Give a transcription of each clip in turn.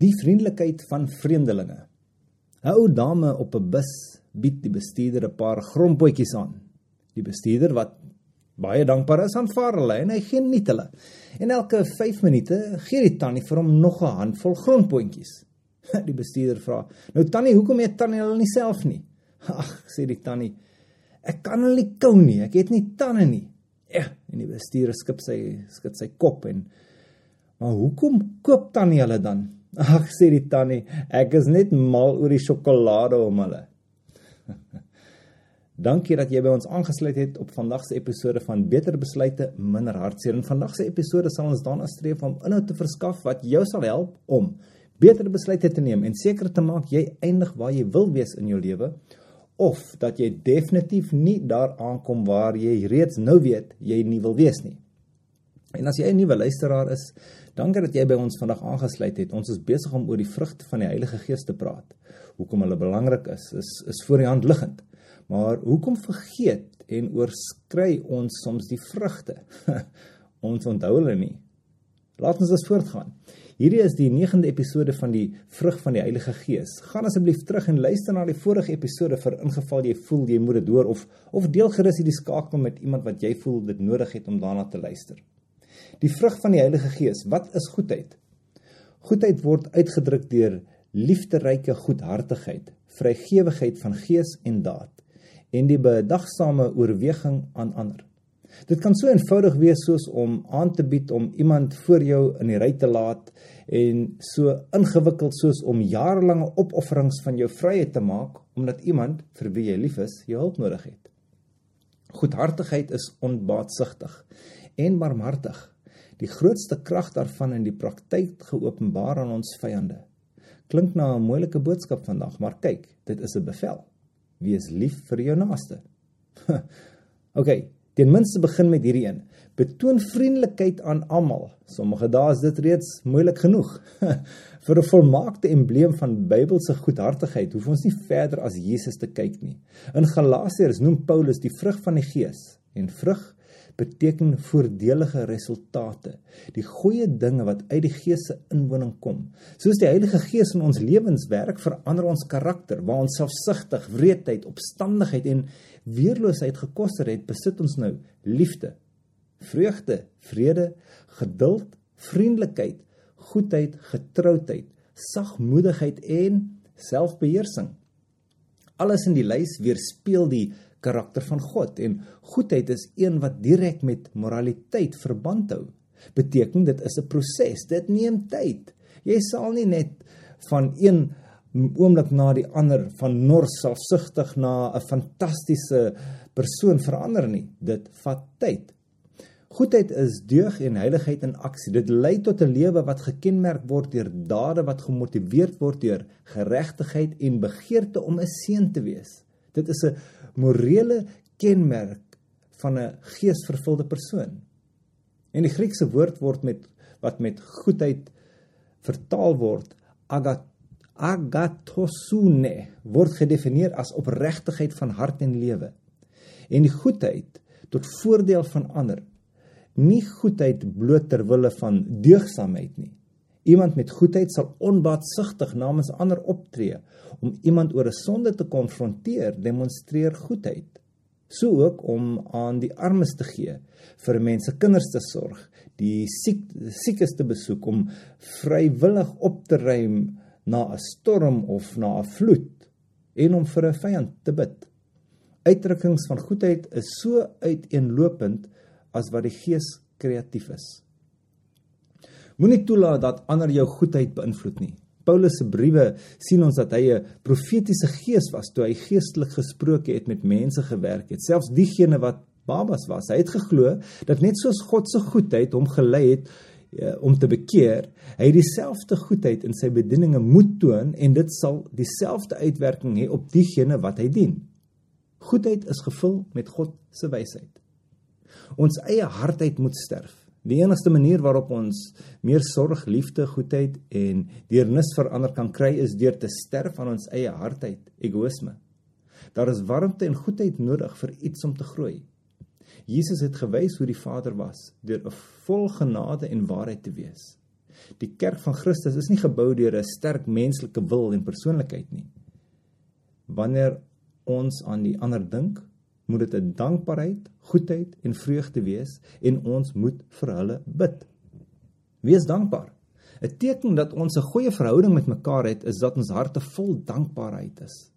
Die vriendelikheid van vreemdelinge. 'n Ou dame op 'n bus bied die bestuurder 'n paar grondpotjies aan. Die bestuurder wat baie dankbaar is, aanvaar hulle en hy geniet hulle. En elke 5 minute gee die tannie vir hom nog 'n handvol grondpotjies. Die bestuurder vra: "Nou tannie, hoekom eet tannie hulle nie self nie?" "Ag," sê die tannie, "ek kan hulle nie kou nie. Ek het nie tande nie." Ja, en die bestuurder skip sy skud sy kop en Maar hoekom koop tannie hulle dan? Ag sê die tannie, ek is net mal oor die sjokolade om hulle. Dankie dat jy by ons aangesluit het op vandag se episode van Beter Besluite, Minder Hartseer. In vandag se episode sal ons daarna streef om inhoud te verskaf wat jou sal help om beter besluite te neem en seker te maak jy eindig waar jy wil wees in jou lewe of dat jy definitief nie daar aankom waar jy reeds nou weet jy nie wil wees nie. En as jy 'n nuwe luisteraar is, dankie dat jy by ons vandag aangesluit het. Ons is besig om oor die vrugte van die Heilige Gees te praat. Hoekom hulle belangrik is, is is voor die hand liggend. Maar hoekom vergeet en oorskry ons soms die vrugte? ons onthou hulle nie. Laat ons dus voortgaan. Hierdie is die 9de episode van die vrug van die Heilige Gees. Gaan asseblief terug en luister na die vorige episode vir ingeval jy voel jy moet dit hoor of of deel gerus hierdie skakel met iemand wat jy voel dit nodig het om daarna te luister. Die vrug van die Heilige Gees, wat is goedheid? Goedheid word uitgedruk deur liefderyke goedhartigheid, vrygewigheid van gees en daad en die bedagsame oorweging aan ander. Dit kan so eenvoudig wees soos om aan te bied om iemand voor jou in die ry te laat en so ingewikkeld soos om jarelange opofferings van jou vrye te maak omdat iemand vir wie jy lief is, jou hulp nodig het. Goedhartigheid is onbaatsigtig en barmhartig. Die grootste krag daarvan in die praktyk geopenbaar aan ons vyande. Klink na 'n moeilike boodskap vandag, maar kyk, dit is 'n bevel. Wees lief vir jou naaste. OK, Ten minste begin met hierdie een. Betoon vriendelikheid aan almal. Sommige dae is dit reeds moeilik genoeg. Vir 'n volmaakte embleem van Bybelse goedhartigheid hoef ons nie verder as Jesus te kyk nie. In Galasiërs noem Paulus die vrug van die Gees en vrug beteken voordelige resultate, die goeie dinge wat uit die Gees se inwoning kom. Soos die Heilige Gees in ons lewens werk, verander ons karakter, waar ons selfsugtig, wreedheid, opstandigheid en weerloosheid gekoster het, besit ons nou liefde, vreugde, vrede, geduld, vriendelikheid, goedheid, getroudheid, sagmoedigheid en selfbeheersing. Alles in die lys weerspieël die karakter van God en goedheid is een wat direk met moraliteit verband hou. Beteken dit is 'n proses, dit neem tyd. Jy sal nie net van een oomblik na die ander van nors selfsugtig na 'n fantastiese persoon verander nie. Dit vat tyd. Goedheid is deug en heiligheid in aksie. Dit lei tot 'n lewe wat gekenmerk word deur dade wat gemotiveerd word deur geregtigheid en begeerte om 'n seën te wees. Dit is 'n morele kenmerk van 'n geesvervulde persoon. En die Griekse woord word met wat met goedheid vertaal word agat agathosune word gedefinieer as opregtigheid van hart en lewe en die goedheid tot voordeel van ander nie goedheid bloot ter wille van deugsaamheid nie iemand met goedheid sal onbaatsigtig namens ander optree om iemand oor 'n sonde te konfronteer demonstreer goedheid so ook om aan die armes te gee vir mense kinders te sorg die siek siekes te besoek om vrywillig op te ruim na 'n storm of na 'n vloed en om vir 'n vyand te bid. Uitdrukkings van goedheid is so uiteenlopend as wat die Gees kreatief is. Moenie toelaat dat ander jou goedheid beïnvloed nie. Paulus se briewe sien ons dat hy 'n profetiese gees was toe hy geestelik gesproke het met mense gewerk het, selfs diegene wat babas was. Hy het geglo dat net soos God se goedheid hom gelei het uh, om te bekeer, hy dieselfde goedheid in sy bedieninge moet toon en dit sal dieselfde uitwerking hê op diegene wat hy dien. Goedheid is gevul met God se wysheid. Ons eie hardheid moet sterf. Die enigste manier waarop ons meer sorg, liefde, goedheid en deernis vir ander kan kry is deur te sterf aan ons eie hardheid, egoïsme. Daar is warmte en goedheid nodig vir iets om te groei. Jesus het gewys hoe die Vader was deur 'n vol genade en waarheid te wees. Die kerk van Christus is nie gebou deur 'n sterk menslike wil en persoonlikheid nie. Wanneer ons aan die ander dink, moet dit 'n dankbaarheid, goedheid en vreugde wees en ons moet vir hulle bid. Wees dankbaar. 'n Teken dat ons 'n goeie verhouding met mekaar het, is dat ons harte vol dankbaarheid is.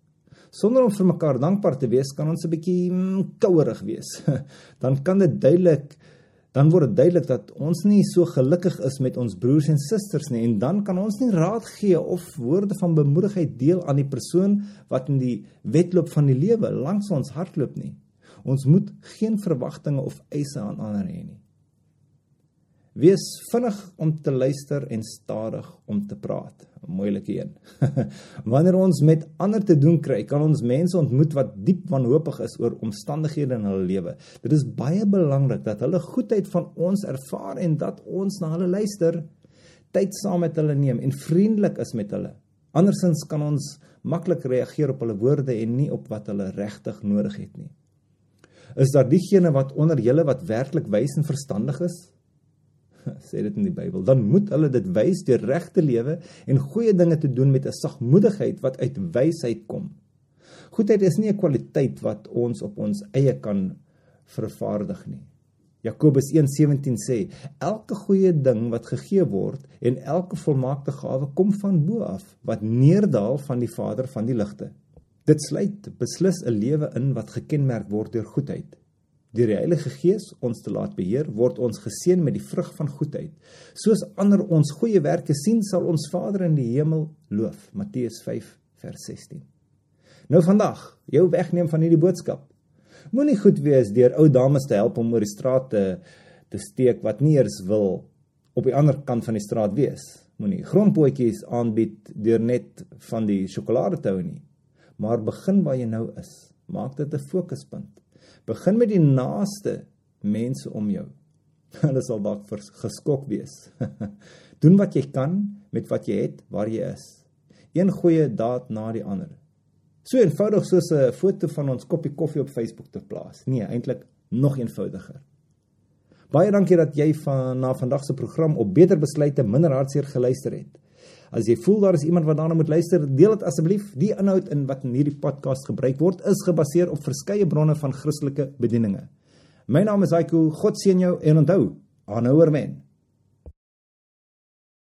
Sonder om vir mekaar dankbaar te wees, kan ons 'n bietjie mm, kouerig wees. Dan kan dit duidelik dan word dit duidelik dat ons nie so gelukkig is met ons broers en susters nie en dan kan ons nie raad gee of woorde van bemoedigheid deel aan die persoon wat in die wedloop van die lewe langs ons hardloop nie. Ons moet geen verwagtinge of eise aan ander hê nie. Wees vinnig om te luister en stadig om te praat. 'n Moeilike een. Wanneer ons met ander te doen kry, kan ons mense ontmoet wat diep wanhoopig is oor omstandighede in hulle lewe. Dit is baie belangrik dat hulle goedheid van ons ervaar en dat ons na hulle luister, tyd saam met hulle neem en vriendelik is met hulle. Andersins kan ons maklik reageer op hulle woorde en nie op wat hulle regtig nodig het nie. Is daar diegene wat onder julle wat werklik wys en verstandig is? sê dit in die Bybel, dan moet hulle dit wys deur reg te lewe en goeie dinge te doen met 'n sagmoedigheid wat uit wysheid kom. Goedheid is nie 'n kwaliteit wat ons op ons eie kan vervaardig nie. Jakobus 1:17 sê: Elke goeie ding wat gegee word en elke volmaakte gawe kom van bo af, wat neerdal van die Vader van die ligte. Dit sluit beslis 'n lewe in wat gekenmerk word deur goedheid. Deur die Heilige Gees ons te laat beheer, word ons geseën met die vrug van goedheid. Soos ander ons goeie werke sien, sal ons Vader in die hemel loof. Matteus 5 vers 16. Nou vandag, jou wegneem van hierdie boodskap. Moenie goed wees deur ou dames te help om oor die straat te te steek wat nie eers wil op die ander kant van die straat wees. Moenie grondpotjies aanbied deur net van die sjokolade te hou nie. Maar begin waar jy nou is. Maak dit 'n fokuspunt. Begin met die naaste mense om jou. Hulle sal dalk geskok wees. Doen wat jy kan met wat jy het waar jy is. Een goeie daad na die ander. So eenvoudig soos 'n foto van ons koppie koffie op Facebook te plaas. Nee, eintlik nog eenvoudiger. Baie dankie dat jy van na vandag se program op beter besluite minder hartseer geluister het. As jy voel daar is iemand wat daarna moet luister, deel dit asseblief. Die inhoud in wat in hierdie podcast gebruik word, is gebaseer op verskeie bronne van Christelike bedieninge. My naam is Aiku. God seën jou en onthou, aanhouer men.